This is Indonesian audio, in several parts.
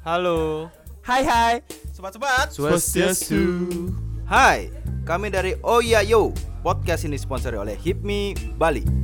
Halo. Hai hai. Sobat-sobat. Swastiastu. Hai, kami dari Oyayo. Podcast ini disponsori oleh Hipmi Bali.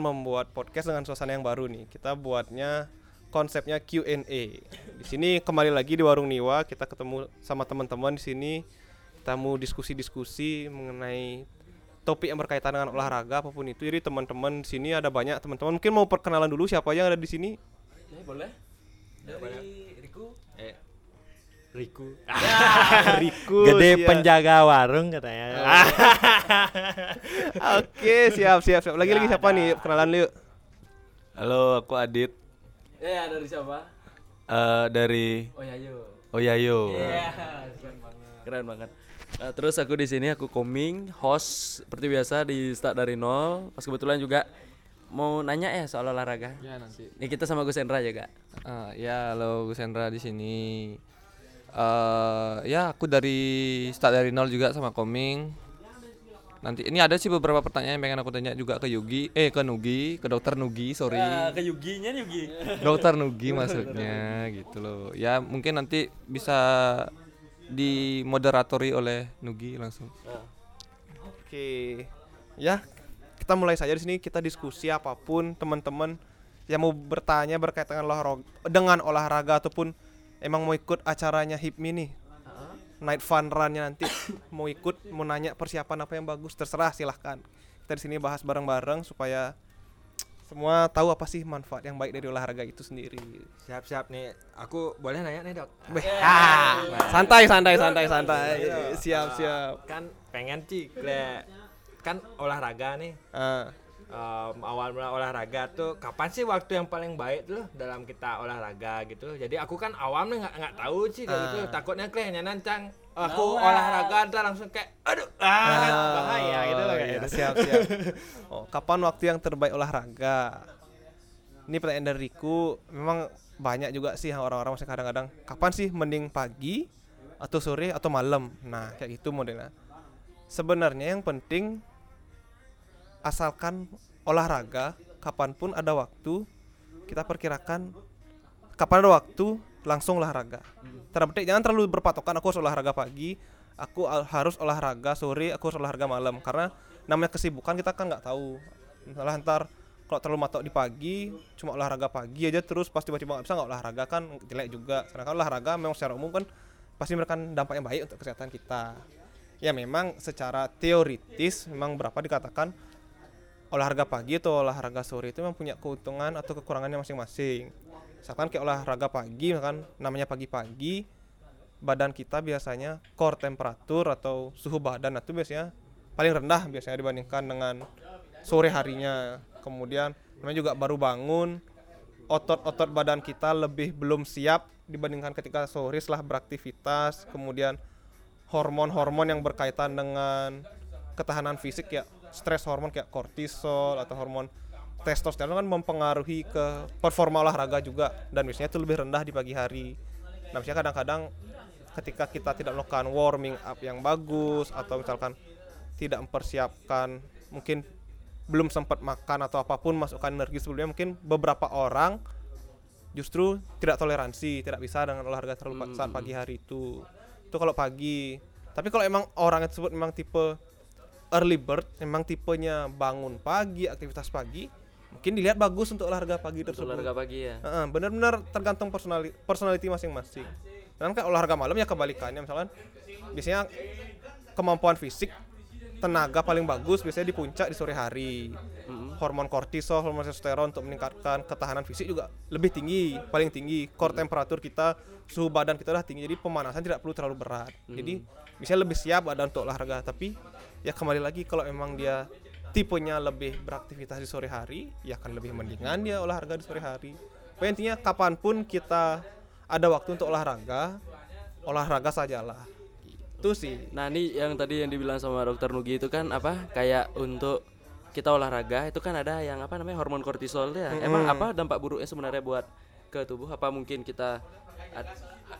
Akan membuat podcast dengan suasana yang baru nih. Kita buatnya konsepnya Q&A. Di sini kembali lagi di Warung Niwa, kita ketemu sama teman-teman di sini. Kita mau diskusi-diskusi mengenai topik yang berkaitan dengan olahraga apa pun itu. Jadi teman-teman di sini ada banyak teman-teman. Mungkin mau perkenalan dulu siapa yang ada di sini? Ya, boleh. Dari Riku. Riku. Gede siap. penjaga warung katanya. Oke, siap siap siap. Lagi lagi siapa nih? Kenalan lu. yuk. Halo, aku Adit Ya, dari siapa? eh, dari Oh ya, yuk. Oyayo. Iya, keren banget. Keren banget. Nah, terus aku di sini aku koming host seperti biasa di start dari nol. Pas kebetulan juga mau nanya ya soal olahraga. Ya nanti. Ini kita sama Gus Hendra juga. Ah, ya halo Gus Hendra di sini. Eh ya aku dari start dari nol juga sama Koming. Nanti ini ada sih beberapa pertanyaan yang pengen aku tanya juga ke Yugi, eh ke Nugi, ke Dokter Nugi, sorry. ke Yuginya Yugi. Dokter Nugi maksudnya gitu loh. Ya mungkin nanti bisa dimoderatori oleh Nugi langsung. Oke. Ya, kita mulai saja di sini kita diskusi apa pun teman-teman yang mau bertanya berkaitan dengan olahraga, dengan olahraga ataupun emang mau ikut acaranya HIPMI nih. Night fun run-nya nanti mau ikut mau nanya persiapan apa yang bagus terserah silahkan kita di sini bahas bareng-bareng supaya semua tahu apa sih manfaat yang baik dari olahraga itu sendiri. Siap-siap nih. Aku boleh nanya nih, Dok? Beh, ah, santai santai santai santai. Siap siap. Kan pengen sih le- kan olahraga nih. Ah, Em, awal mula olahraga tuh kapan sih waktu yang paling baik tuh dalam kita olahraga gitu jadi aku kan awam nih nggak nggak tahu sih kayak gitu takutnya kayaknya nancang aku olahraga ntar langsung kayak aduh ah, kan bahaya gitu loh kayak iya, gitu. siap siap. Oh, kapan waktu yang terbaik olahraga? Ini pertanyaan dari Riku. Memang banyak juga sih orang-orang masih kadang-kadang kapan sih mending pagi atau sore atau malam. Nah, kayak gitu modelnya. Sebenarnya yang penting asalkan olahraga kapan pun ada waktu kita perkirakan kapan ada waktu langsung olahraga. Terpenting jangan terlalu berpatokan aku harus olahraga pagi, aku harus olahraga sore, aku harus olahraga malam karena namanya kesibukan kita kan nggak tahu. Misalnya ntar kalau terlalu matok di pagi, cuma olahraga pagi aja terus pas tiba-tiba nggak bisa nggak olahraga kan jelek juga. Karena kan olahraga memang secara umum kan pasti memberikan dampak yang baik untuk kesehatan kita. Ya memang secara teoritis memang berapa dikatakan olahraga pagi atau olahraga sore itu memang punya keuntungan atau kekurangannya masing-masing. Misalkan kayak olahraga pagi, misalkan namanya pagi-pagi, badan kita biasanya core temperatur atau suhu badan itu biasanya paling rendah biasanya dibandingkan dengan sore harinya. Kemudian namanya juga baru bangun, otot-otot badan kita lebih belum siap dibandingkan ketika sore setelah beraktivitas. Kemudian hormon-hormon yang berkaitan dengan ketahanan fisik ya stres hormon kayak kortisol atau hormon testosteron kan mempengaruhi ke performa olahraga juga. Dan biasanya itu lebih rendah di pagi hari. Nah, misalnya kadang-kadang ketika kita tidak melakukan warming up yang bagus atau misalkan tidak mempersiapkan mungkin belum sempat makan atau apa pun masukkan energi sebelumnya mungkin beberapa orang justru tidak toleransi tidak bisa dengan olahraga terlalu pa- saat pagi hari itu. Itu kalau pagi. Tapi kalau emang orang tersebut memang tipe early bird memang tipenya bangun pagi aktivitas pagi mungkin dilihat bagus untuk olahraga pagi Untuk tersebut olahraga pagi ya. Heeh, benar-benar tergantung personali personality masing-masing. Dan kan olahraga malam ya kebalikannya misalkan biasanya kemampuan fisik tenaga paling bagus biasanya di puncak di sore hari. hormon kortisol, hormon testosteron untuk meningkatkan ketahanan fisik juga lebih tinggi, paling tinggi. Core temperatur kita, suhu badan kita udah tinggi. Jadi pemanasan tidak perlu terlalu berat. Jadi bisa lebih siap badan untuk olahraga. Tapi ya kembali lagi kalau emang dia tipenya lebih beraktivitas di sore hari, ya akan lebih mendingan dia olahraga di sore hari. Pokoknya intinya kapan pun kita ada waktu untuk olahraga, olahraga sajalah. Itu sih. Nah ini yang tadi yang dibilang sama dokter Nugi itu kan apa kayak untuk kita olahraga itu kan ada yang apa namanya hormon kortisol ya. Emang apa dampak buruknya sebenarnya buat ke tubuh? Apa mungkin kita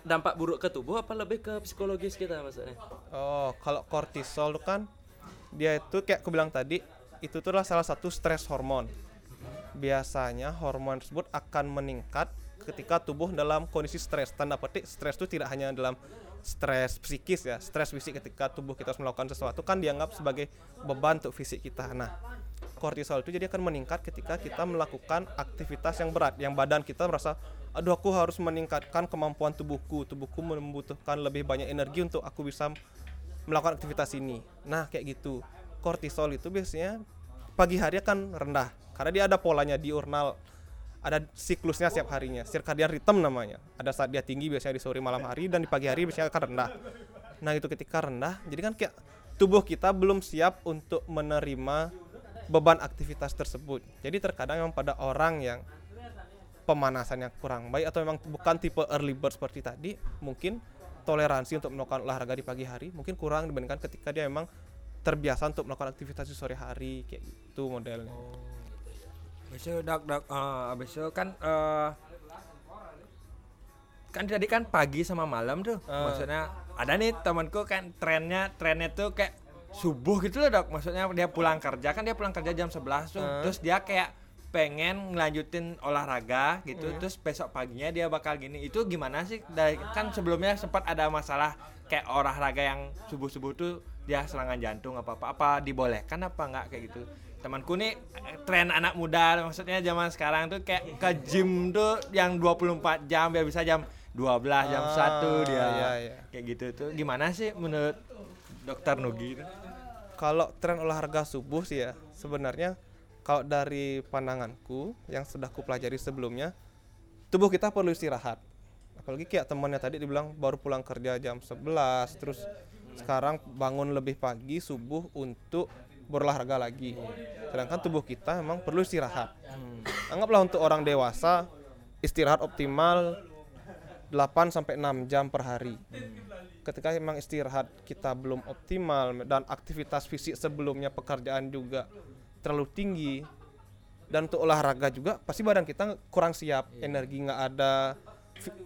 dampak buruk ke tubuh apa lebih ke psikologis kita maksudnya? Oh, kalau kortisol tuh kan dia itu kayak aku bilang tadi, itu tuh adalah salah satu stres hormon. Biasanya hormon tersebut akan meningkat ketika tubuh dalam kondisi stres. Tanda petik stres itu tidak hanya dalam stres psikis ya, stres fisik ketika tubuh kita harus melakukan sesuatu kan dianggap sebagai beban untuk fisik kita. Nah, kortisol itu jadi akan meningkat ketika kita melakukan aktivitas yang berat, yang badan kita merasa, aduh aku harus meningkatkan kemampuan tubuhku, tubuhku membutuhkan lebih banyak energi untuk aku bisa melakukan aktivitas ini. Nah, kayak gitu. Kortisol itu biasanya pagi hari akan rendah karena dia ada polanya diurnal. Ada siklusnya setiap harinya, circadian rhythm namanya. Ada saat dia tinggi biasanya di sore malam hari dan di pagi hari biasanya akan rendah. Nah, itu ketika rendah, jadi kan kayak tubuh kita belum siap untuk menerima beban aktivitas tersebut. Jadi terkadang memang pada orang yang pemanasannya kurang baik atau memang bukan tipe early bird seperti tadi, mungkin toleransi untuk melakukan olahraga di pagi hari mungkin kurang dibandingkan ketika dia memang terbiasa untuk melakukan aktivitas di sore hari kayak gitu modelnya. Habis itu dok dok eh, habis itu kan eh kan tadi kan pagi sama malam tuh. Maksudnya ada nih temanku kan trennya trennya tuh kayak subuh gitu loh dok. Maksudnya dia pulang kerja kan dia pulang kerja jam 11 tuh. Terus dia kayak pengen ngelanjutin olahraga gitu terus besok paginya dia bakal gini. Itu gimana sih? Dari kan sebelumnya sempat ada masalah kayak olahraga yang subuh subuh tuh dia serangan jantung apa apa apa dibolehkan apa enggak kayak gitu. Temanku nih tren anak muda maksudnya zaman sekarang tuh kayak ke gym tuh yang 24 jam biar bisa jam 12 jam Ah, 1 dia. iya, iya. kayak gitu tuh. Gimana sih menurut dokter Nugi? Kalau tren olahraga subuh sih ya sebenarnya kalau dari pandanganku yang sudah ku pelajari sebelumnya tubuh kita perlu istirahat. Apalagi kayak temannya tadi dibilang baru pulang kerja jam 11 terus sekarang bangun lebih pagi subuh untuk berolahraga lagi. Sedangkan tubuh kita memang perlu istirahat. Anggaplah untuk orang dewasa istirahat optimal 8 sampai 6 jam per hari. Ketika memang istirahat kita belum optimal dan aktivitas fisik sebelumnya pekerjaan juga terlalu tinggi dan untuk olahraga juga pasti badan kita kurang siap, energi nggak ada,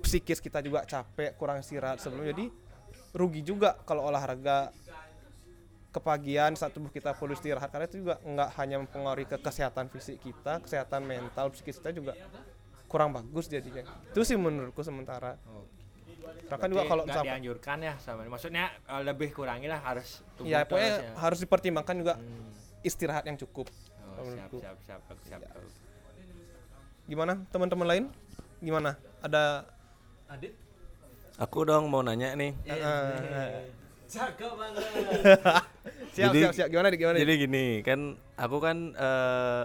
psikis kita juga capek, kurang istirahat sebelumnya. Jadi rugi juga kalau olahraga kepagian saat tubuh kita perlu istirahat karena itu juga nggak hanya mempengaruhi ke kesehatan fisik kita, kesehatan mental, psikis kita juga kurang bagus jadinya. Itu sih menurutku sementara. Karena kan juga kalau misalkan- dianjurkan ya sama maksudnya eh, lebih kurangi lah harus ya pokoknya harus ya. harus dipertimbangkan juga istirahat yang cukup. Oh, siap siap siap bagus, siap bagus. Gimana teman-teman lain? Gimana? Ada Aku dong mau nanya nih. siap Jadi- siap siap gimana Dik? gimana? Dik? Jadi gini, kan aku kan eh,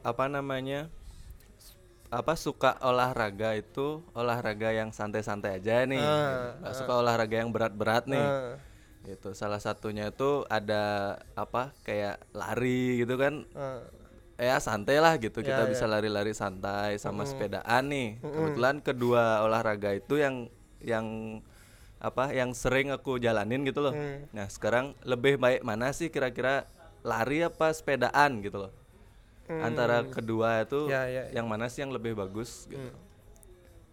apa namanya? apa suka olahraga itu olahraga yang santai-santai aja nih. Ah, Nggak suka olahraga yang berat-berat nih. Eh, Itu salah satunya itu ada apa kayak lari gitu kan. eh, ya santai lah gitu Ya, kita ya. bisa lari-lari santai sama sepedaan nih kebetulan kedua olahraga itu yang yang apa yang sering aku jalanin gitu loh Mm. nah sekarang lebih baik mana sih kira-kira lari apa sepedaan gitu loh antara kedua itu Hmm. Ya, ya, ya. yang mana sih yang lebih bagus gitu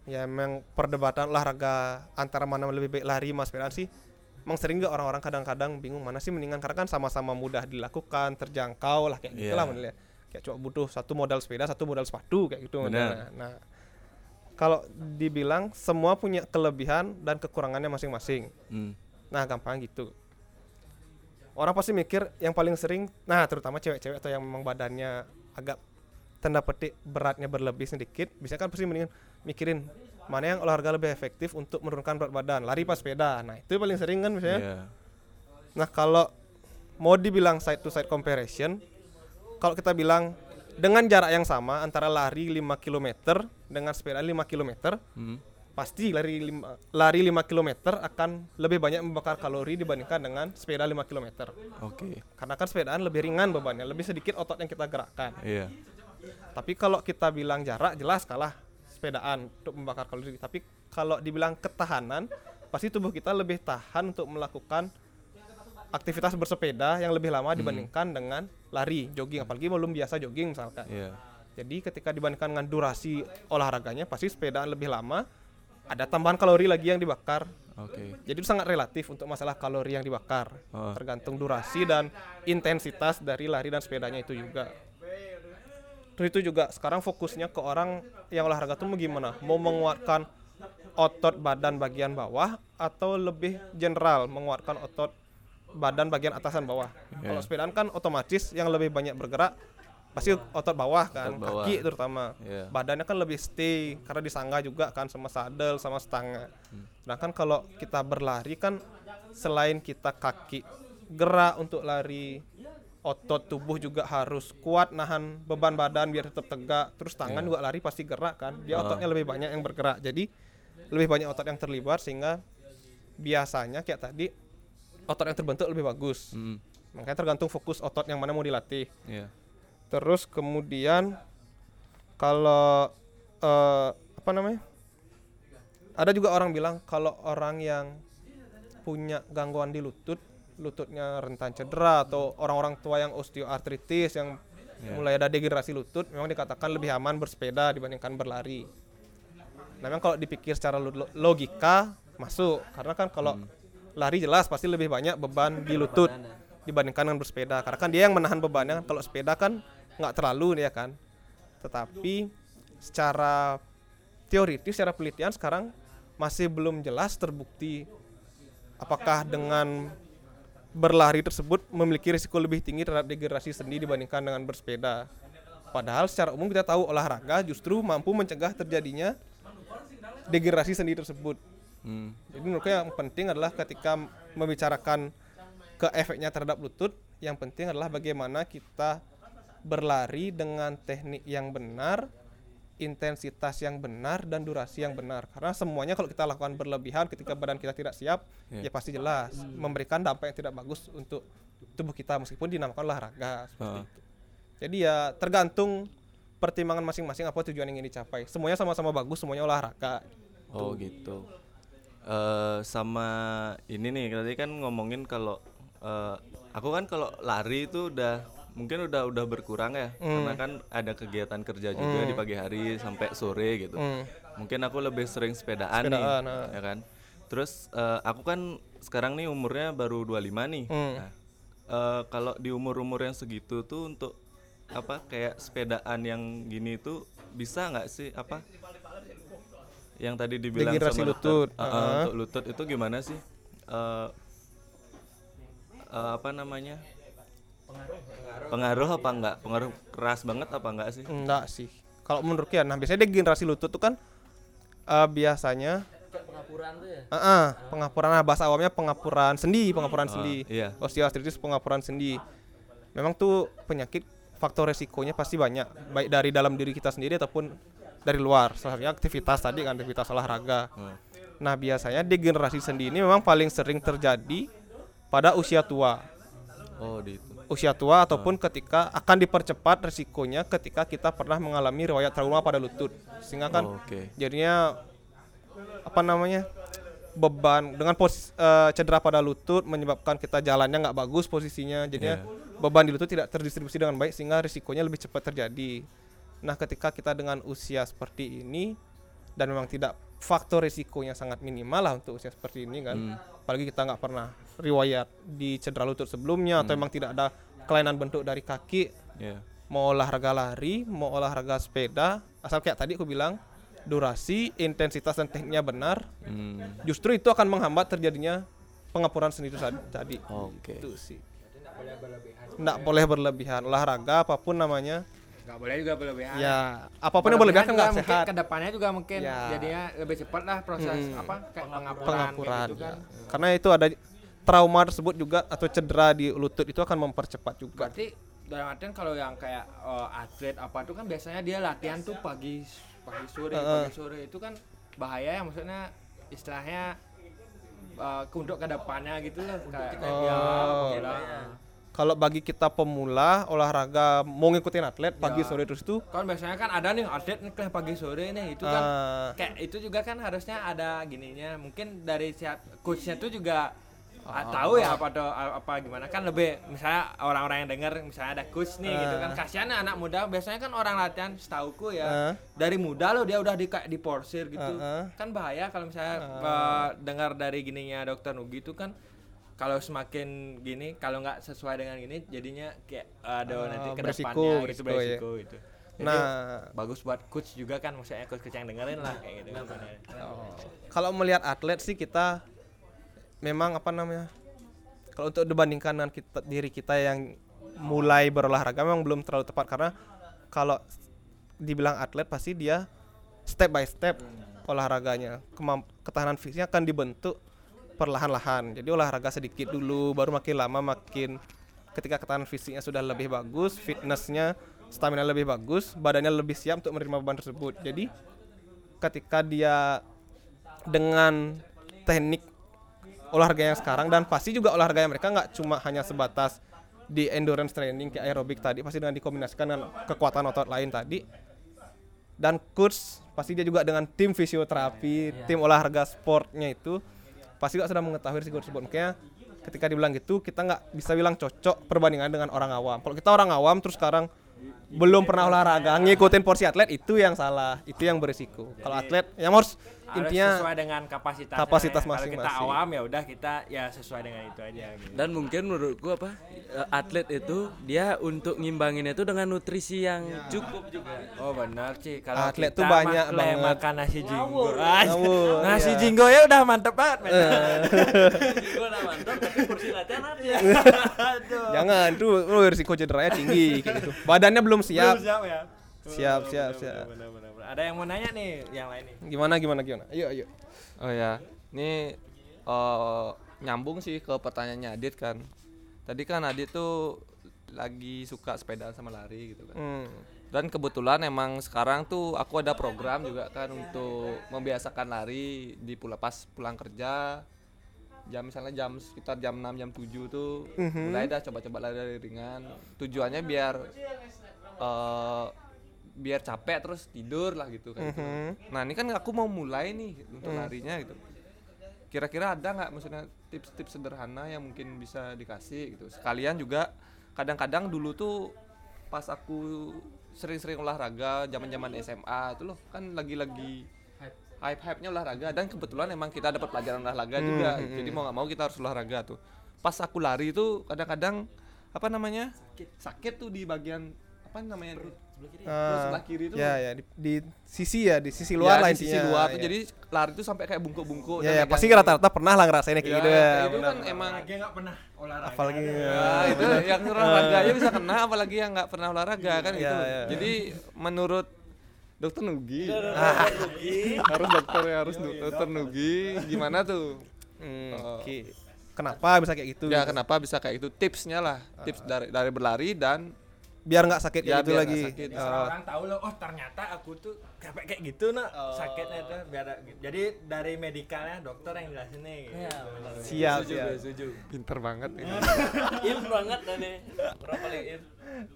ya memang perdebatan olahraga antara mana lebih baik lari mas sepedaan sih emang sering gak orang-orang kadang-kadang bingung mana sih mendingan karena kan sama-sama mudah dilakukan terjangkau lah kayak gitu Iya. lah modelnya kayak cuma butuh satu modal sepeda satu modal sepatu kayak gitu modelnya nah kalau dibilang semua punya kelebihan dan kekurangannya masing-masing Hmm. Nah, gampang gitu. Orang pasti mikir yang paling sering, nah terutama cewek-cewek atau yang memang badannya agak tanda petik beratnya berlebih sedikit, bisa kan pasti mendingan mikirin mana yang olahraga lebih efektif untuk menurunkan berat badan, lari pas sepeda. Nah, itu paling sering kan misalnya. Iya. Nah, kalau mau dibilang side to side comparison, kalau kita bilang dengan jarak yang sama antara lari 5 km dengan sepeda 5 km Hmm. pasti lari 5, lari 5 km akan lebih banyak membakar kalori dibandingkan dengan sepeda 5 km. Oke. Karena kan sepedaan lebih ringan bebannya, lebih sedikit otot yang kita gerakkan. Iya. Tapi kalau kita bilang jarak jelas kalah sepedaan untuk membakar kalori. Tapi kalau dibilang ketahanan, pasti tubuh kita lebih tahan untuk melakukan aktivitas bersepeda yang lebih lama dibandingkan dengan lari, jogging. Apalagi belum biasa jogging misalkan. Iya. Jadi ketika dibandingkan dengan durasi olahraganya, pasti sepedaan lebih lama. Ada tambahan kalori lagi yang dibakar. Oke. Jadi itu sangat relatif untuk masalah kalori yang dibakar. Oh. Tergantung durasi dan intensitas dari lari dan sepedanya itu juga. Terus itu juga sekarang fokusnya ke orang yang olahraga tuh mau gimana? Mau menguatkan otot badan bagian bawah atau lebih general menguatkan otot badan bagian atasan bawah. Iya. Kalau sepedaan kan otomatis yang lebih banyak bergerak pasti otot bawah kan, Otot bawah. kaki terutama. Iya. Badannya kan lebih stay karena disangga juga kan sama sadel sama stanga. Sedangkan kalau kita berlari kan selain kita kaki gerak untuk lari, otot tubuh juga harus kuat nahan beban badan biar tetap tegak. Terus tangan juga lari pasti gerak kan. Dia ototnya lebih banyak yang bergerak. Jadi lebih banyak otot yang terlibat sehingga biasanya kayak tadi otot yang terbentuk lebih bagus. Hmm. Makanya tergantung fokus otot yang mana mau dilatih. Iya. Terus kemudian kalau eh, apa namanya? Ada juga orang bilang kalau orang yang punya gangguan di lutut, lututnya rentan cedera atau orang-orang tua yang osteoartritis yang mulai ada degenerasi lutut, memang dikatakan lebih aman bersepeda dibandingkan berlari. Nah, memang kalau dipikir secara lo- logika masuk. Karena kan kalau lari jelas pasti lebih banyak beban di lutut dibandingkan dengan bersepeda. Karena kan dia yang menahan bebannya kan kalau sepeda kan nggak terlalu dia kan. Tetapi secara teoritis secara penelitian sekarang masih belum jelas terbukti apakah dengan berlari tersebut memiliki risiko lebih tinggi terhadap degenerasi sendi dibandingkan dengan bersepeda. Padahal secara umum kita tahu olahraga justru mampu mencegah terjadinya degenerasi sendi tersebut. Hmm. Jadi menurutku yang penting adalah ketika membicarakan ke efeknya terhadap lutut, yang penting adalah bagaimana kita berlari dengan teknik yang benar, intensitas yang benar dan durasi yang benar. Karena semuanya kalau kita lakukan berlebihan ketika badan kita tidak siap, Iya. ya pasti jelas memberikan dampak yang tidak bagus untuk tubuh kita meskipun dinamakan olahraga seperti Ah. itu. Jadi ya tergantung pertimbangan masing-masing apa tujuan yang ingin dicapai. Semuanya sama-sama bagus, semuanya olahraga. Oh gitu. Eh sama ini nih tadi kan ngomongin kalau eh, aku kan kalau lari itu udah mungkin udah udah berkurang ya karena kan ada kegiatan kerja juga di pagi hari sampai sore gitu. Hmm. Mungkin aku lebih sering sepedaan, Sepedaan, nih, ah. ya kan. Terus eh, aku kan sekarang nih umurnya baru 25 nih. Hmm. Nah, eh, kalau di umur-umur yang segitu tuh untuk apa kayak sepedaan yang gini tuh bisa nggak sih apa yang tadi dibilang Degenerasi sama lutut. dokter, uh, uh, Uh-uh. untuk lutut itu gimana sih Eh, eh, apa namanya pengaruh apa enggak pengaruh keras banget apa enggak sih Enggak sih. Kalau menurut ya, nah biasanya degenerasi lutut tuh kan eh, biasanya pengapuran tuh ya eh, eh, pengapuran nah, bahasa awamnya pengapuran sendi, pengapuran sendi. iya. Osteoartritis pengapuran sendi. Memang tuh penyakit faktor resikonya pasti banyak, baik dari dalam diri kita sendiri ataupun dari luar. Salah satunya aktivitas tadi kan aktivitas olahraga. Hmm. Nah, biasanya degenerasi sendi ini memang paling sering terjadi pada usia tua. oh di itu usia tua ataupun ketika akan dipercepat resikonya ketika kita pernah mengalami riwayat trauma pada lutut. Sehingga kan Oh, oke. jadinya apa namanya beban dengan pos, eh, cedera pada lutut menyebabkan kita jalannya nggak bagus posisinya. Jadinya beban di lutut tidak terdistribusi dengan baik sehingga risikonya lebih cepat terjadi. Nah ketika kita dengan usia seperti ini dan memang tidak faktor risikonya sangat minimal lah untuk usia seperti ini kan apalagi kita nggak pernah riwayat di cedera lutut sebelumnya atau memang tidak ada kelainan bentuk dari kaki ya mau olahraga lari, mau olahraga sepeda, asal kayak tadi aku bilang durasi, intensitas dan tekniknya benar, Hmm, justru itu akan menghambat terjadinya pengapuran sendi itu tadi- oke. Itu sih. Nggak boleh berlebihan. Olahraga apa pun namanya, nggak boleh juga berlebihan ya apa pun yang berlebihan kan nggak mungkin sehat. ke depannya juga mungkin Ya. jadinya lebih cepat lah proses apa kayak pengapuran, Pengapuran. gitu kan Karena itu ada trauma tersebut juga atau cedera di lutut itu akan mempercepat juga. berarti dalam artian kalau yang kayak eh, atlet apa tuh kan biasanya dia latihan tuh pagi pagi sore Heeh. pagi sore itu kan bahaya ya maksudnya istilahnya eh, untuk ke depannya gitu loh kayak ya, Oh. pemula. Kalau bagi kita pemula olahraga mau ngikutin atlet pagi Ya. sore terus tuh kan biasanya kan ada nih atlet nih kayak pagi sore nih itu kan ah, kayak itu juga kan harusnya ada gininya mungkin dari siap coachnya tuh juga ah, tahu ya apa tuh apa gimana kan lebih misalnya orang-orang yang dengar misalnya ada coach nih gitu kan Ah. kasihan anak muda biasanya kan orang latihan setauku ya Ah. dari muda loh dia udah di kayak diporsir gitu Ah, ah. kan bahaya kalau misalnya eh, dengar dari gininya dokter Nugi itu kan kalau semakin gini kalau nggak sesuai dengan gini jadinya kayak ada Ah, nanti ke beresiko, depannya gitu beresiko, ya. gitu Jadi, Nah. bagus buat coach juga kan maksudnya coach coach yang dengerin lah kayak gitu kan. kalau melihat atlet sih kita memang apa namanya kalau untuk dibandingkan dengan kita diri kita yang mulai berolahraga memang belum terlalu tepat karena kalau dibilang atlet pasti dia step by step olahraganya Kemamp- ketahanan fisiknya akan dibentuk perlahan-lahan. Jadi olahraga sedikit dulu baru makin lama makin ketika ketahanan fisiknya sudah lebih bagus fitnessnya stamina lebih bagus badannya lebih siap untuk menerima beban tersebut. Jadi ketika dia dengan teknik olahraga yang sekarang dan pasti juga olahraga yang mereka nggak cuma hanya sebatas di endurance training kayak aerobik tadi pasti dengan dikombinasikan dengan kekuatan otot lain tadi. Dan coach pasti dia juga dengan tim fisioterapi tim olahraga sportnya itu pasti juga sudah mengetahui risiko tersebut. Makanya ketika dibilang gitu kita nggak bisa bilang cocok perbandingan dengan orang awam. Kalau kita orang awam terus sekarang belum pernah olahraga ngikutin porsi atlet itu yang salah itu yang berisiko. Kalau atlet yang harus Harus intinya sesuai dengan kapasitas kapasitas Kalau kita masing-masing. awam ya udah kita ya sesuai dengan itu aja gitu. Dan mungkin menurutku apa? eh, atlet itu dia untuk ngimbangin itu dengan nutrisi yang cukup juga. Oh benar sih kalau Atlet tuh banyak maklem banget. makan nasi jinggo. Ah, Ngawur, nasi iya. jinggo ya udah mantep banget. men. Gue udah mantap tapi porsi latihan ada. Aduh. jangan tuh oh, risiko cederanya tinggi kayak gitu badannya belum siap Belum siap ya. Siap, Oh, siap, siap. benar, benar, benar. Ada yang mau nanya nih yang lain nih. gimana gimana gimana ayo ayo Oh ya, ini eh, nyambung sih ke pertanyaannya Adit kan. Tadi kan Adit tuh lagi suka sepeda sama lari gitu kan. hmm. Dan kebetulan emang sekarang tuh aku ada program juga kan untuk membiasakan lari di pula pas pulang kerja. Jam misalnya jam sekitar jam 6 jam 7 tuh mulai dah coba-coba lari ringan. Tujuannya biar eh biar capek terus tidur lah gitu kan. gitu. Nah, ini kan aku mau mulai nih untuk larinya gitu. Kira-kira ada nggak maksudnya tips-tips sederhana yang mungkin bisa dikasih gitu. Sekalian juga kadang-kadang dulu tuh pas aku sering-sering olahraga zaman-zaman SMA itu loh kan lagi-lagi hype-hype-nya olahraga dan kebetulan emang kita dapat pelajaran olahraga juga. Jadi mau nggak mau kita harus olahraga tuh. Pas aku lari tuh kadang-kadang apa namanya? sakit tuh di bagian apa namanya? tuh? Terus sebelah kiri tuh. ya ya di, di sisi ya di sisi luar ya, lah di sisi intinya, luar tuh ya. jadi lari tuh sampai kayak bungkuk-bungkuk ya, ya pasti rata-rata pernah lah ngerasain kayak Ya, gitu ya itu benar. kan emang Lagi nggak pernah olahraga. apalagi Nah, itu yang olahraga aja bisa kena apalagi yang nggak pernah olahraga kan Iya, gitu. iya. Jadi menurut Dokter Nugi, harus dokter ya harus do- dokter Nugi gimana tuh? Hmm, Oh. oke kenapa bisa kayak gitu Ya kenapa bisa kayak itu? Tipsnya lah, tips dari dari berlari dan biar nggak sakit Ya, gitu lagi sakit. Ah, orang tahu loh oh ternyata aku tuh kayak kayak gitu nak sakitnya tuh biar jadi dari medikalnya dokter yang jelasin nih gitu. siap Setuju, siap setuju. pinter banget ini. In banget nih. Berapa in?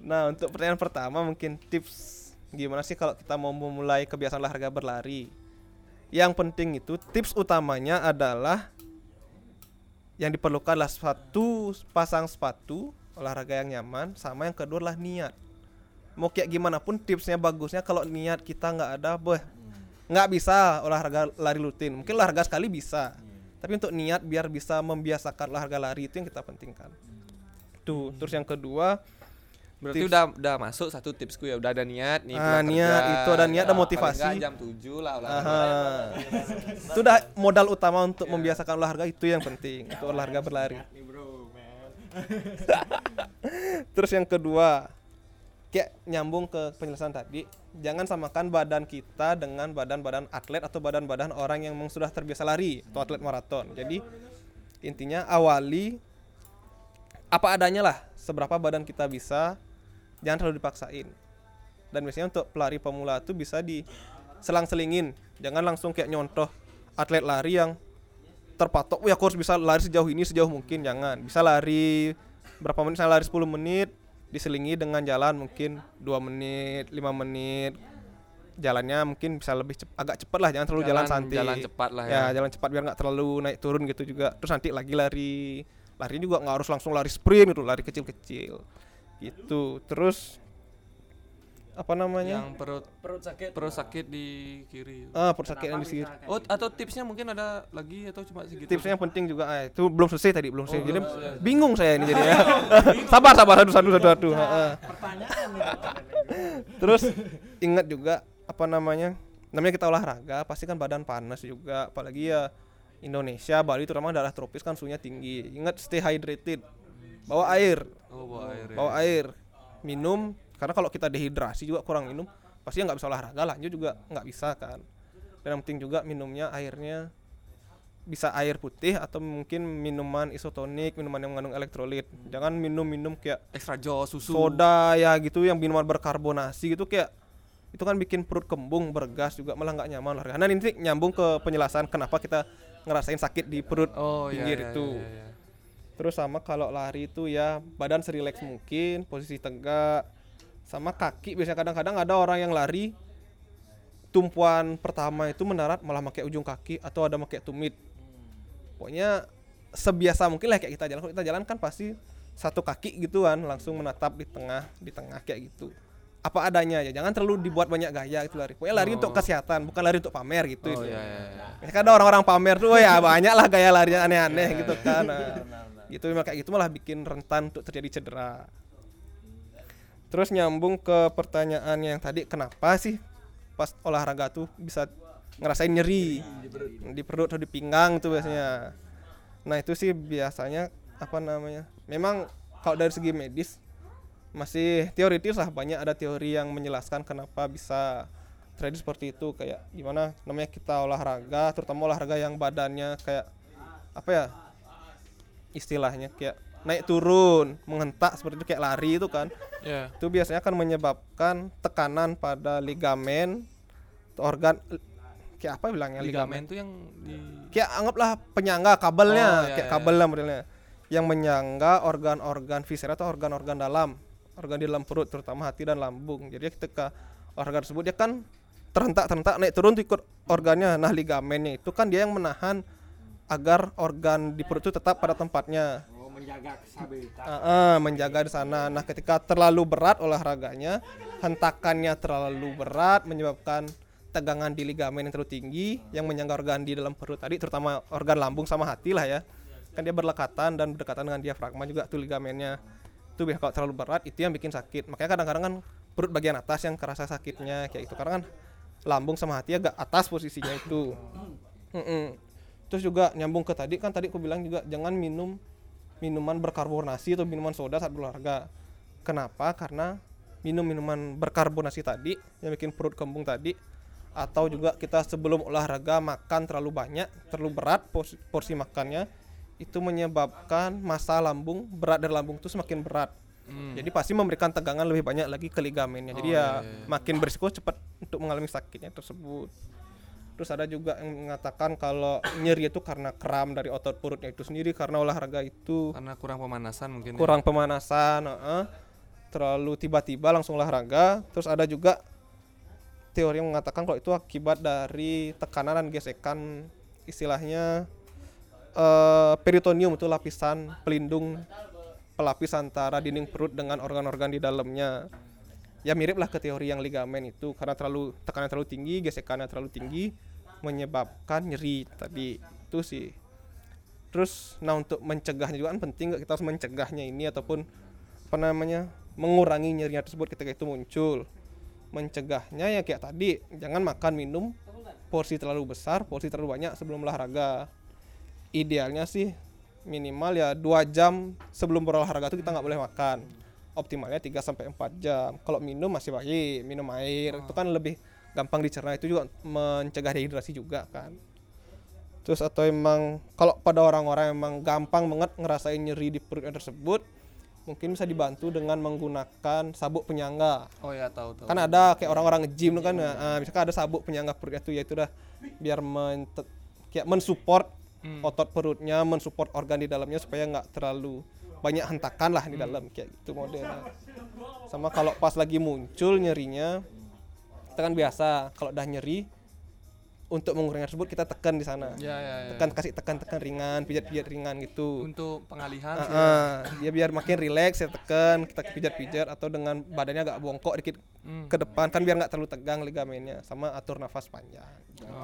Nah, untuk pertanyaan pertama mungkin tips gimana sih kalau kita mau memulai kebiasaan olahraga berlari? Yang penting itu tips utamanya adalah yang diperlukan adalah satu pasang sepatu olahraga yang nyaman sama yang kedua adalah niat. Mau kayak gimana pun tipsnya bagusnya kalau niat kita nggak ada, boh nggak bisa olahraga lari rutin. Mungkin olahraga sekali bisa, tapi untuk niat biar bisa membiasakan olahraga lari itu yang kita pentingkan. Tuh, terus yang kedua Berarti Tips. udah udah masuk satu tipsku ya, udah ada niat nih. Ah, niat, kerja. itu ada niat, ada Ya, motivasi. jam 7 lah olahraga. Aha. itu udah modal utama untuk membiasakan olahraga itu yang penting itu olahraga berlari Nih bro, man. terus yang kedua kayak nyambung ke penjelasan tadi jangan samakan badan kita dengan badan-badan atlet atau badan-badan orang yang memang sudah terbiasa lari atau atlet maraton. Jadi intinya awali apa adanya lah seberapa badan kita bisa jangan terlalu dipaksain. Dan biasanya untuk pelari pemula tuh bisa di selang-selingin. Jangan langsung kayak nyontoh atlet lari yang terpatok wih aku harus bisa lari sejauh ini sejauh mungkin. Jangan bisa lari berapa menit saya lari 10 menit diselingi dengan jalan mungkin dua menit lima menit. Jalannya mungkin bisa lebih cep- agak cepat lah jangan terlalu jalan, santai. jalan cepat lah ya. ya. jalan cepat biar nggak terlalu naik turun gitu juga. Terus nanti lagi lari lari juga nggak harus langsung lari sprint gitu lari kecil-kecil. Gitu. Terus apa namanya? Yang perut perut sakit. perut sakit di kiri. ah perut sakit yang di sini Oh, atau tipsnya mungkin ada lagi atau cuma segitu? tipsnya yang penting juga ah, itu belum selesai tadi belum selesai. Jadi bingung saya ini jadi ya. Sabar sabar satu satu satu satu terus ingat juga apa namanya namanya kita olahraga pasti kan badan panas juga apalagi ya Indonesia Bali terutama daerah tropis kan suhunya tinggi. Ingat stay hydrated bawa air. Oh, bawa air. ya. bawa air minum karena kalau kita dehidrasi juga kurang minum pasti nggak bisa olahraga lanjut juga nggak bisa kan dan yang penting juga minumnya airnya bisa air putih atau mungkin minuman isotonik minuman yang mengandung elektrolit jangan minum-minum kayak Extra jos, susu. soda ya gitu yang minuman berkarbonasi gitu kayak itu kan bikin perut kembung bergas juga malah nggak nyaman olahraga nah ini nyambung ke penjelasan kenapa kita ngerasain sakit di perut Oh, iya, pinggir iya, itu iya, iya. Terus sama kalau lari itu ya badan serileks mungkin, posisi tegak. Sama kaki biasanya kadang-kadang ada orang yang lari tumpuan pertama itu mendarat malah pakai ujung kaki atau ada pakai tumit. Pokoknya sebiasa mungkin lah kayak kita jalan. Kalau kita jalan kan pasti satu kaki gitu kan langsung menatap di tengah di tengah kayak gitu. Apa adanya ya, jangan terlalu dibuat banyak gaya itu lari. Pokoknya lari untuk kesehatan, bukan lari untuk pamer gitu. Oh, itu. iya, iya, iya. Ya kan ada orang-orang pamer tuh ya banyak lah gaya larinya aneh-aneh gitu kan. Nah, gitu memang kayak gitu malah bikin rentan untuk terjadi cedera. Terus nyambung ke pertanyaan yang tadi kenapa sih pas olahraga tuh bisa ngerasain nyeri di perut atau di pinggang tuh biasanya. Nah, itu sih biasanya apa namanya? Memang kalau dari segi medis masih teoritis lah banyak ada teori yang menjelaskan kenapa bisa terjadi seperti itu kayak gimana namanya kita olahraga terutama olahraga yang badannya kayak apa ya istilahnya kayak naik turun menghentak seperti itu kayak lari itu kan. Iya. itu biasanya akan menyebabkan tekanan pada ligamen atau organ kayak apa bilangnya Ligamen tuh yang di kayak anggaplah penyangga kabelnya Oh, iya, kayak iya. kabel lah modelnya. Yang menyangga organ-organ visceral atau organ-organ dalam organ di dalam perut terutama hati dan lambung. Jadi ketika organ tersebut dia kan terhentak-terhentak naik turun tuh ikut organnya. Nah ligamennya itu kan dia yang menahan agar organ di perut itu tetap pada tempatnya menjaga stabilitas. Ah, ah, menjaga di sana. Nah, ketika terlalu berat olahraganya, hentakannya terlalu berat menyebabkan tegangan di ligamen yang terlalu tinggi yang menyangga organ di dalam perut tadi, terutama organ lambung sama hati lah ya. Kan dia berlekatan dan berdekatan dengan diafragma juga tuh ligamennya. Itu biasa kalau terlalu berat itu yang bikin sakit. Makanya kadang-kadang kan perut bagian atas yang kerasa sakitnya kayak itu karena kan lambung sama hati agak atas posisinya itu. Mm-mm. Terus juga nyambung ke tadi kan tadi aku bilang juga jangan minum minuman berkarbonasi atau minuman soda saat berolahraga. Kenapa? Karena minum minuman berkarbonasi tadi yang bikin perut kembung tadi atau juga kita sebelum olahraga makan terlalu banyak, terlalu berat porsi, porsi makannya itu menyebabkan massa lambung berat dari lambung itu semakin berat. Jadi pasti memberikan tegangan lebih banyak lagi ke ligamennya. Jadi ya makin berisiko cepat untuk mengalami sakitnya tersebut. Terus ada juga yang mengatakan kalau nyeri itu karena kram dari otot perutnya itu sendiri karena olahraga itu karena kurang pemanasan mungkin. ya. kurang pemanasan, heeh. terlalu tiba-tiba langsung olahraga. Terus ada juga teori yang mengatakan kalau itu akibat dari tekanan dan gesekan istilahnya eh, peritoneum itu lapisan pelindung pelapis antara dinding perut dengan organ-organ di dalamnya. Ya mirip lah ke teori yang ligamen itu karena terlalu tekanan terlalu tinggi, gesekannya terlalu tinggi menyebabkan nyeri tadi. Itu sih. Terus nah untuk mencegahnya juga kan penting nggak kita harus mencegahnya ini ataupun apa namanya mengurangi nyerinya tersebut ketika itu muncul. Mencegahnya ya kayak tadi jangan makan minum porsi terlalu besar, porsi terlalu banyak sebelum olahraga. Idealnya sih minimal ya dua jam sebelum berolahraga itu kita nggak boleh makan. Optimalnya 3 sampai 4 jam. Kalau minum masih baik, minum air itu kan lebih gampang dicerna itu juga mencegah dehidrasi juga kan. Terus atau emang kalau pada orang-orang emang gampang banget ngerasain nyeri di perutnya tersebut, mungkin bisa dibantu dengan menggunakan sabuk penyangga. Oh ya tahu tahu. kan ada kayak orang-orang nge-gym tuh kan nah, misalkan ada sabuk penyangga perutnya tuh yaitu dah biar men kayak mensupport otot perutnya mensupport organ di dalamnya supaya nggak terlalu banyak hentakan lah di dalam kayak gitu modelnya sama kalau pas lagi muncul nyerinya kita kan biasa kalau udah nyeri untuk mengurangi tersebut kita tekan di sana. Ya ya ya. tekan kasih tekan tekan ringan pijat pijat ringan gitu. Untuk pengalihan Ah, sih. ah. dia biar makin rileks ya tekan kita pijat-pijat atau dengan badannya agak bongkok dikit ke depan kan biar nggak terlalu tegang ligamennya sama atur nafas panjang.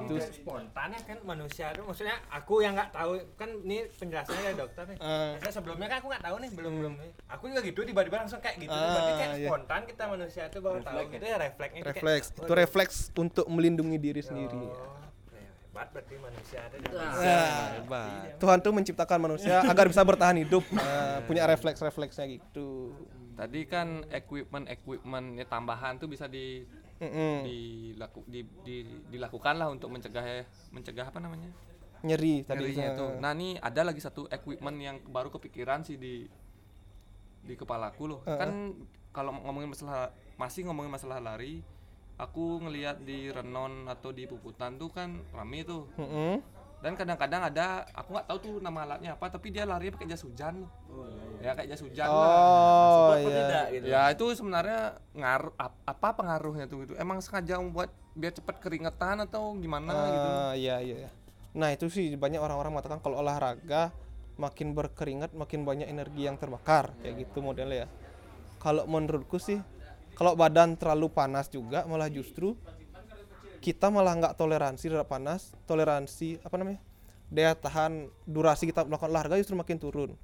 Itu spontan ya kan manusia tuh maksudnya aku yang nggak tahu kan ini penjelasannya dari dokter nih. Ah. Saya sebelumnya kan aku nggak tahu nih belum belum. Aku juga gitu tiba-tiba langsung kayak gitu. Ah, berarti kayak iya. spontan kita manusia itu baru tahu gitu ya? refleksnya kayak, refleks. Itu refleks untuk melindungi diri sendiri. Oh, hebat berarti manusia ada di Nah, Tuhan tuh menciptakan manusia agar bisa bertahan hidup Nah, punya refleks refleksnya gitu. Tadi kan equipment equipment ya, tambahan tuh bisa di Mm-mm. dilaku, di, di- dilakukan lah untuk mencegah mencegah apa namanya? Nyeri tadi. Nyerinya Nah, itu. Nah nih ada lagi satu equipment yang baru kepikiran sih di di kepalaku loh. Kan kalau ngomongin masalah masih ngomongin masalah lari, aku ngelihat di Renon atau di Puputan tuh kan rame tuh. Mm-mm. Dan kadang-kadang ada aku nggak tahu tuh nama alatnya apa, tapi dia lari pakai jas hujan loh. Ya kayak jas hujan lah. oh Support apa iya tidak gitu. Ya itu sebenarnya ngaruh ap- apa pengaruhnya tuh gitu? Emang sengaja membuat biar cepat keringetan atau gimana gitu? Ah, iya iya iya. Nah, itu sih banyak orang-orang mengatakan kalau olahraga makin berkeringat makin banyak energi yang terbakar kayak gitu modelnya ya. Kalau menurutku sih kalau badan terlalu panas juga malah justru kita malah nggak toleransi terhadap panas, toleransi apa namanya? daya tahan durasi kita melakukan olahraga justru makin turun.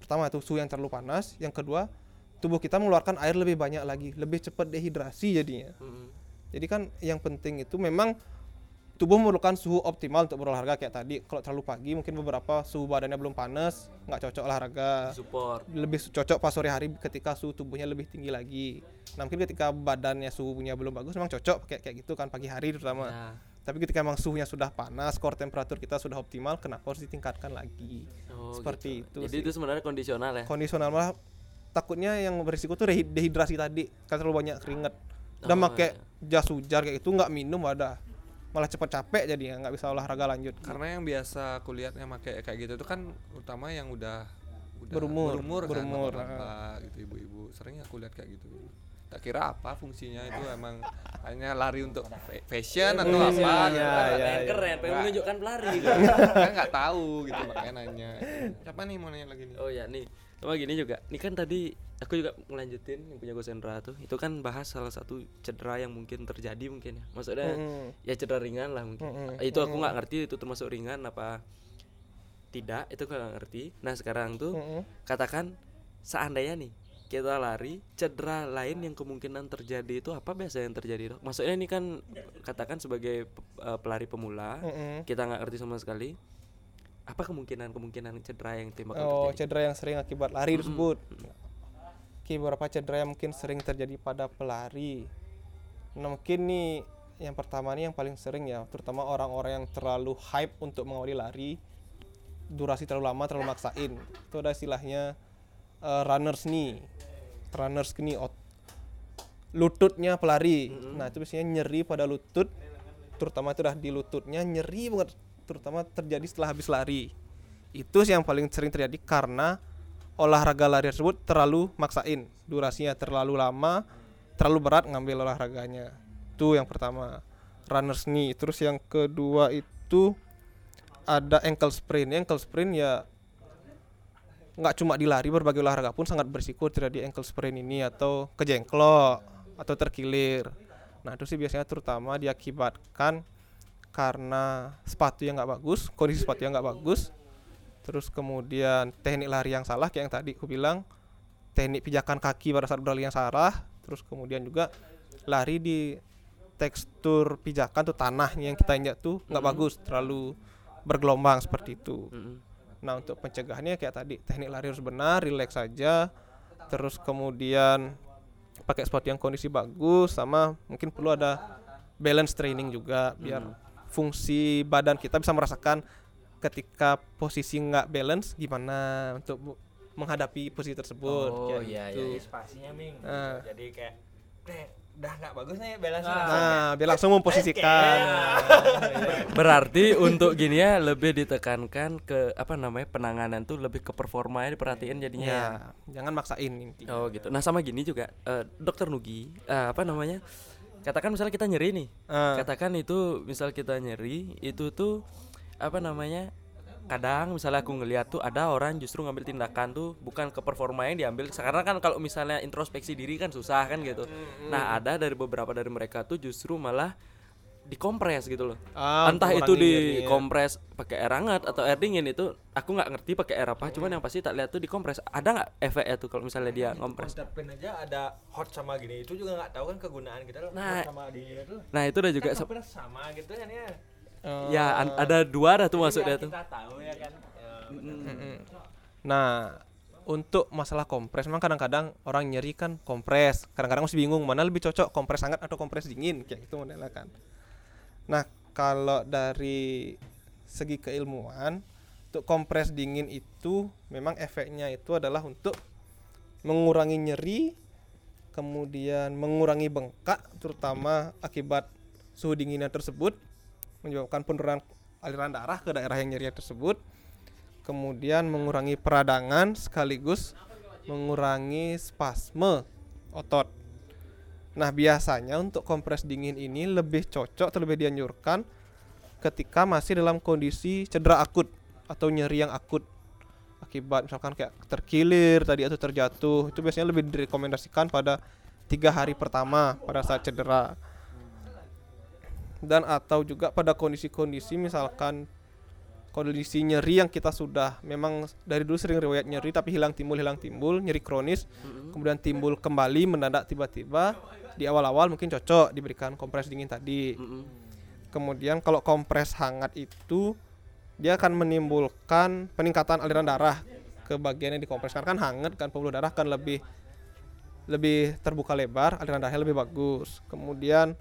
Pertama itu suhu yang terlalu panas, yang kedua tubuh kita mengeluarkan air lebih banyak lagi, lebih cepat dehidrasi jadinya. Jadi kan yang penting itu memang tubuh memerlukan suhu optimal untuk berolahraga kayak tadi. Kalau terlalu pagi mungkin beberapa suhu badannya belum panas, nggak cocok olahraga. Support. Lebih cocok pas sore hari ketika suhu tubuhnya lebih tinggi lagi. Nah mungkin ketika badannya suhunya belum bagus memang cocok kayak kayak gitu kan pagi hari terutama. Nah. Tapi ketika memang suhunya sudah panas, core temperatur kita sudah optimal, kenapa harus ditingkatkan lagi? Oh, Seperti gitu. itu Jadi sih. itu sebenarnya kondisional ya. Kondisional malah takutnya yang berisiko tuh dehi- dehidrasi tadi, kan terlalu banyak keringet. Udah Oh, pakai jas hujan kayak itu nggak minum ada malah cepet capek jadi nggak bisa olahraga lanjut. Karena yang biasa aku lihat yang pakai kayak gitu itu kan utama yang udah udah Berumur, berumur, berumur, kan, bapak gitu ibu-ibu. Sering aku lihat kayak gitu. Tak kira apa fungsinya itu emang hanya lari untuk fa- fashion atau apa gitu. iya, Keren, iya. keren, pengen menunjukkan pelari gitu. kan nggak tahu gitu makanya nanya. Siapa nih mau nanya lagi nih? Oh ya nih, sama gini juga. Ini kan tadi aku juga ngelanjutin yang punya Gosendra tuh. Itu kan bahas salah satu cedera yang mungkin terjadi mungkin ya. Maksudnya Mm-mm. ya cedera ringan lah mungkin. Mm-mm. Itu aku nggak ngerti itu termasuk ringan apa tidak. Itu aku nggak ngerti. Nah sekarang tuh Mm-mm. katakan seandainya nih kita lari cedera lain yang kemungkinan terjadi itu apa biasa yang terjadi dok? Maksudnya ini kan katakan sebagai eh, pelari pemula Mm-mm. kita nggak ngerti sama sekali apa kemungkinan kemungkinan cedera yang timbul Oh, terjadi? cedera yang sering akibat lari tersebut. Oke, beberapa cedera yang mungkin sering terjadi pada pelari. Nah, mungkin nih yang pertama nih yang paling sering ya, terutama orang-orang yang terlalu hype untuk mengawali lari, durasi terlalu lama, terlalu maksain. Itu ada istilahnya eh, runners knee, runners knee, ot- lututnya pelari. Nah, itu biasanya nyeri pada lutut, terutama itu udah di lututnya nyeri banget, terutama terjadi setelah habis lari. Itu sih yang paling sering terjadi karena olahraga lari tersebut terlalu maksain, durasinya terlalu lama, terlalu berat ngambil olahraganya. Itu yang pertama, runners knee. Terus yang kedua itu ada ankle sprain. Ankle sprain ya nggak cuma di lari berbagai olahraga pun sangat berisiko terjadi ankle sprain ini atau kejengklok atau terkilir. Nah itu sih biasanya terutama diakibatkan karena sepatu yang nggak bagus, kondisi sepatu yang nggak bagus, terus kemudian teknik lari yang salah kayak yang tadi aku bilang, teknik pijakan kaki pada saat berlari yang salah, terus kemudian juga lari di tekstur pijakan tuh tanahnya yang kita injak tuh nggak bagus, terlalu bergelombang seperti itu. Mm-mm. Nah untuk pencegahannya kayak tadi teknik lari harus benar, rileks saja, terus kemudian pakai sepatu yang kondisi bagus, sama mungkin perlu ada balance training juga biar fungsi badan kita bisa merasakan ketika posisi nggak balance gimana untuk menghadapi posisi tersebut. Oh, kayak iya, gitu. iya, spasinya ming Ah. jadi kayak "Nih, udah nggak bagus nih balance Nah, biar langsung memposisikan. Berarti untuk gini ya lebih ditekankan ke apa namanya penanganan tuh lebih ke performanya diperhatiin jadinya ya. Ya, jangan maksain intinya. Oh gitu. Nah sama gini juga eh, dokter Nugi eh, apa namanya? Katakan misalnya kita nyeri nih. Ah. Katakan itu misal kita nyeri itu tuh apa namanya? Kadang misalnya aku ngeliat tuh ada orang justru ngambil tindakan tuh bukan ke performa yang diambil karena kan kalau misalnya introspeksi diri kan susah kan gitu. Nah, ada dari beberapa dari mereka tuh justru malah dikompres gitu loh. Ah, Entah itu dikompres pakai air hangat atau air dingin itu aku nggak ngerti pakai air apa, cuman yang pasti tak lihat tuh dikompres. Ada nggak efeknya tuh kalau misalnya dia ngompres? Aja ada hot sama gini itu juga nggak tahu kan kegunaan kita loh Nah, hot sama dingin itu Nah, itu udah juga kan sama gitu kan ya ya an- ada dua dah tuh masuk Jadi dia nggak tuh. kita tahu ya kan Ya, Nah, untuk masalah kompres memang kadang-kadang orang nyeri kan kompres. Kadang-kadang masih bingung mana lebih cocok kompres hangat atau kompres dingin kayak gitu modelnya kan. Nah, kalau dari segi keilmuan untuk kompres dingin itu memang efeknya itu adalah untuk mengurangi nyeri kemudian mengurangi bengkak terutama akibat suhu dinginnya tersebut menyebabkan penurunan aliran darah ke daerah yang nyeri tersebut kemudian mengurangi peradangan sekaligus mengurangi spasme otot. Nah, biasanya untuk kompres dingin ini lebih cocok atau lebih dianjurkan ketika masih dalam kondisi cedera akut atau nyeri yang akut akibat misalkan kayak terkilir tadi atau terjatuh itu biasanya lebih direkomendasikan pada tiga hari pertama pada saat cedera dan atau juga pada kondisi-kondisi misalkan kondisi nyeri yang kita sudah memang dari dulu sering riwayat nyeri tapi hilang timbul hilang timbul nyeri kronis kemudian timbul kembali mendadak tiba-tiba di awal-awal mungkin cocok diberikan kompres dingin tadi. Kemudian kalau kompres hangat itu dia akan menimbulkan peningkatan aliran darah ke bagian yang dikompreskan. Kan hangat kan pembuluh darah kan lebih lebih terbuka lebar aliran darahnya lebih bagus. Kemudian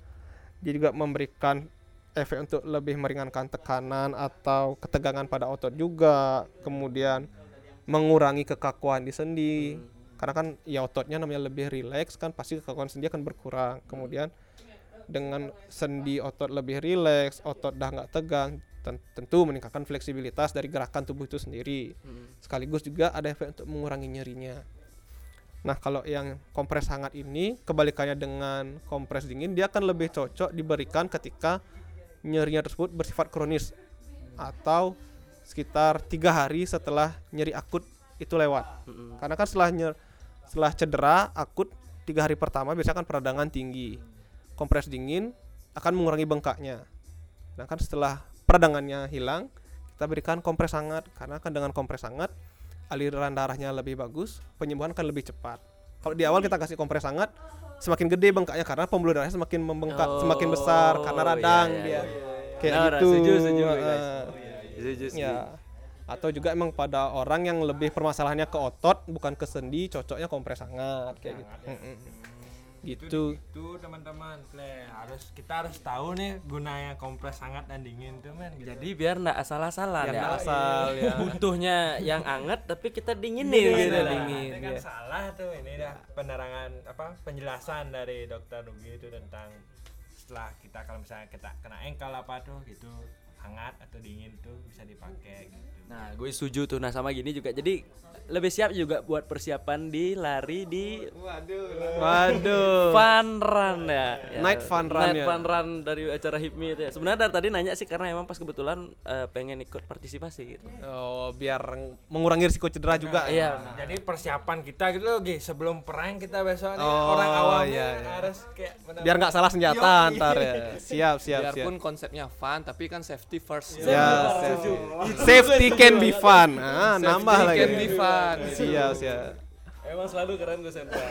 dia juga memberikan efek untuk lebih meringankan tekanan atau ketegangan pada otot juga. Kemudian mengurangi kekakuan di sendi. Karena kan ya ototnya namanya lebih rileks kan pasti kekakuan sendi akan berkurang. Kemudian dengan sendi otot lebih rileks otot dah nggak tegang ten- tentu meningkatkan fleksibilitas dari gerakan tubuh itu sendiri. Sekaligus juga ada efek untuk mengurangi nyerinya Nah, kalau yang kompres hangat ini kebalikannya dengan kompres dingin, dia akan lebih cocok diberikan ketika nyerinya tersebut bersifat kronis atau sekitar tiga hari setelah nyeri akut itu lewat. Karena kan setelah nyer, setelah cedera akut tiga hari pertama biasanya kan peradangan tinggi. Kompres dingin akan mengurangi bengkaknya. Nah kan setelah peradangannya hilang, kita berikan kompres hangat karena kan dengan kompres hangat aliran darahnya lebih bagus, penyembuhan akan lebih cepat. Kalau di awal kita kasih kompres hangat, semakin gede bengkaknya karena pembuluh darahnya semakin membengkak, semakin besar karena Oh, iya, radang iya, dia. iya, Kayak Benar, gitu. setuju, setuju, guys. Heeh. Setuju, setuju. Ya. Atau juga emang pada orang yang lebih permasalahannya ke otot bukan ke sendi, cocoknya kompres hangat kayak gitu. Mm-mm. Gitu. itu teman-teman harus kita harus tahu nih gunanya kompres hangat dan dingin tuh men gitu. Jadi biar nggak asal-asalan ya. asal, ya. Butuhnya yang anget tapi kita dinginin Iya, gitu. nah, dingin, kan ya. salah tuh ini dah penerangan apa penjelasan dari dokter Nugi itu tentang setelah kita kalau misalnya kita kena engkel apa tuh gitu hangat atau dingin tuh bisa dipakai gitu. Nah, gue setuju tuh. Nah, sama gini juga. Jadi lebih siap juga buat persiapan di lari di Waduh. fun run ya. Ya, Night fun run Night ya. fun run dari acara HIPMI itu ya. Sebenarnya dari tadi nanya sih karena emang pas kebetulan eh, pengen ikut partisipasi gitu. Oh, biar mengurangi risiko cedera juga. Iya. Jadi persiapan kita gitu loh, sebelum perang kita besok nih Oh, orang awam iya, iya. harus kayak benar- Biar nggak salah senjata Yoi. ntar ya. Siap, siap, siap. Biarpun konsepnya fun tapi kan safety first. Ya, safety. Safety can be fun. Ah, Safety nambah lagi. can be fun. Siap, siap. Emang selalu keren Gus Hendra.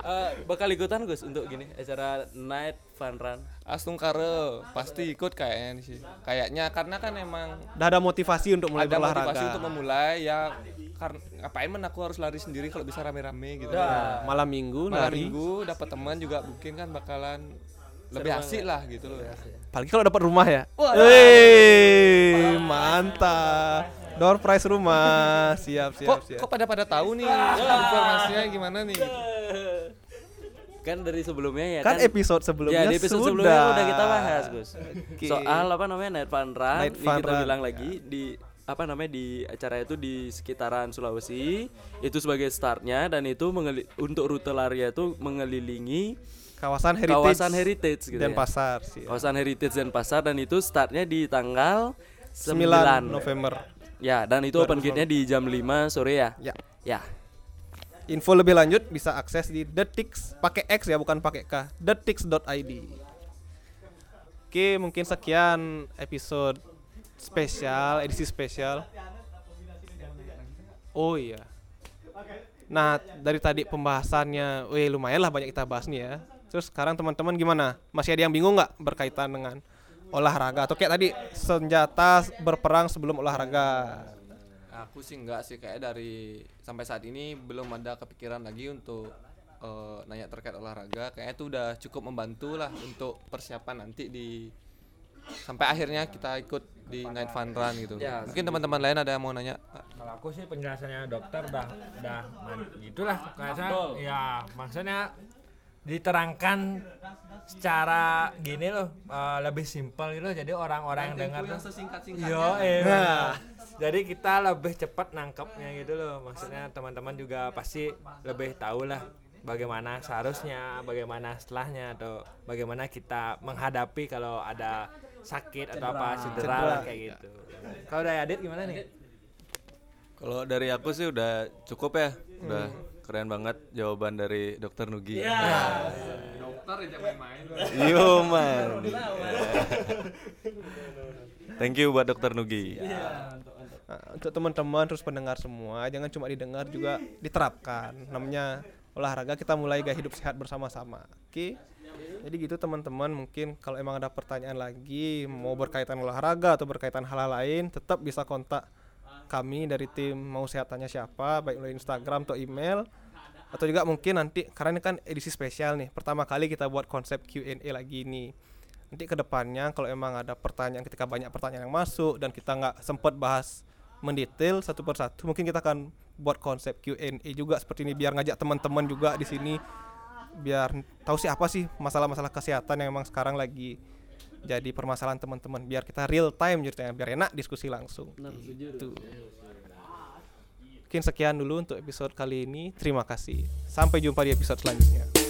Eh, bakal ikutan Gus untuk gini acara night fun run. Astung kare pasti ikut kayaknya sih. Kayaknya karena kan emang Udah ada motivasi untuk mulai ada berolahraga. motivasi untuk memulai ya karena ngapain men aku harus lari sendiri kalau bisa rame-rame gitu. malam minggu Malam lari. minggu dapat teman juga mungkin kan bakalan lebih asik lah gitu loh. Apalagi kalau dapat rumah ya. Wih, mantap. Door prize rumah. Siap, siap, Kok siap. kok pada pada tahu nih informasinya gimana nih? kan dari sebelumnya ya Kan kan, episode sebelumnya ya di episode sudah. sebelumnya udah kita bahas Gus Oke. soal apa namanya night fun run Night Ini fun kita run, bilang lagi di apa namanya di acara itu di sekitaran Sulawesi itu sebagai startnya dan itu untuk rute lari itu mengelilingi Kawasan heritage. kawasan heritage gitu dan ya. pasar sih. kawasan heritage dan pasar dan itu startnya di tanggal 9, 9 November. ya dan itu open gate-nya di jam 5 sore ya Ya. ya Info lebih lanjut bisa akses di Detix pakai X ya bukan pakai K. Detix.id. Oke, mungkin sekian episode spesial, edisi spesial. Oh iya. Nah, dari tadi pembahasannya, wih lumayan lah banyak kita bahas nih ya. Terus sekarang teman-teman gimana? Masih ada yang bingung nggak berkaitan dengan olahraga atau kayak tadi senjata berperang sebelum olahraga? Aku sih enggak sih kayak dari sampai saat ini belum ada kepikiran lagi untuk eh, nanya terkait olahraga. Kayaknya itu udah cukup membantu lah untuk persiapan nanti di sampai akhirnya kita ikut di night fun run gitu. Ya, Mungkin teman-teman lain ada yang mau nanya? Kalau aku sih penjelasannya dokter udah udah man- gitulah kayaknya ya maksudnya diterangkan secara gini loh eh, lebih simpel gitu jadi orang-orang yang dengar tuh Yo, eh, benar. jadi kita lebih cepat nangkepnya gitu loh. Maksudnya teman-teman juga pasti lebih tahu lah bagaimana seharusnya bagaimana setelahnya atau bagaimana kita menghadapi kalau ada sakit atau apa cedera, lah kayak gitu. Kalau dari Adit gimana nih? Kalau dari aku sih udah cukup ya. Udah keren banget jawaban dari Dokter Nugi. Dokter aja main-main. Yo man. Thank you buat Dokter Nugi. Nah, untuk teman-teman terus pendengar semua jangan cuma didengar juga diterapkan. Namanya olahraga kita mulai gaya hidup sehat bersama-sama. Oke? Jadi gitu teman-teman mungkin kalau emang ada pertanyaan lagi mau berkaitan olahraga atau berkaitan hal-hal lain tetap bisa kontak kami dari tim mau sehat tanya siapa baik melalui Instagram atau email atau juga mungkin nanti karena ini kan edisi spesial nih pertama kali kita buat konsep Q&A lagi nih. Nanti ke depannya kalau emang ada pertanyaan ketika banyak pertanyaan yang masuk dan kita nggak sempat bahas mendetail satu persatu mungkin kita akan buat konsep Q&A juga seperti ini biar ngajak teman-teman juga di sini biar tahu sih apa sih masalah-masalah kesehatan yang emang sekarang lagi jadi permasalahan teman-teman biar kita real time ceritanya biar enak diskusi langsung. Gitu. Mungkin sekian dulu untuk episode kali ini. Terima kasih. Sampai jumpa di episode selanjutnya.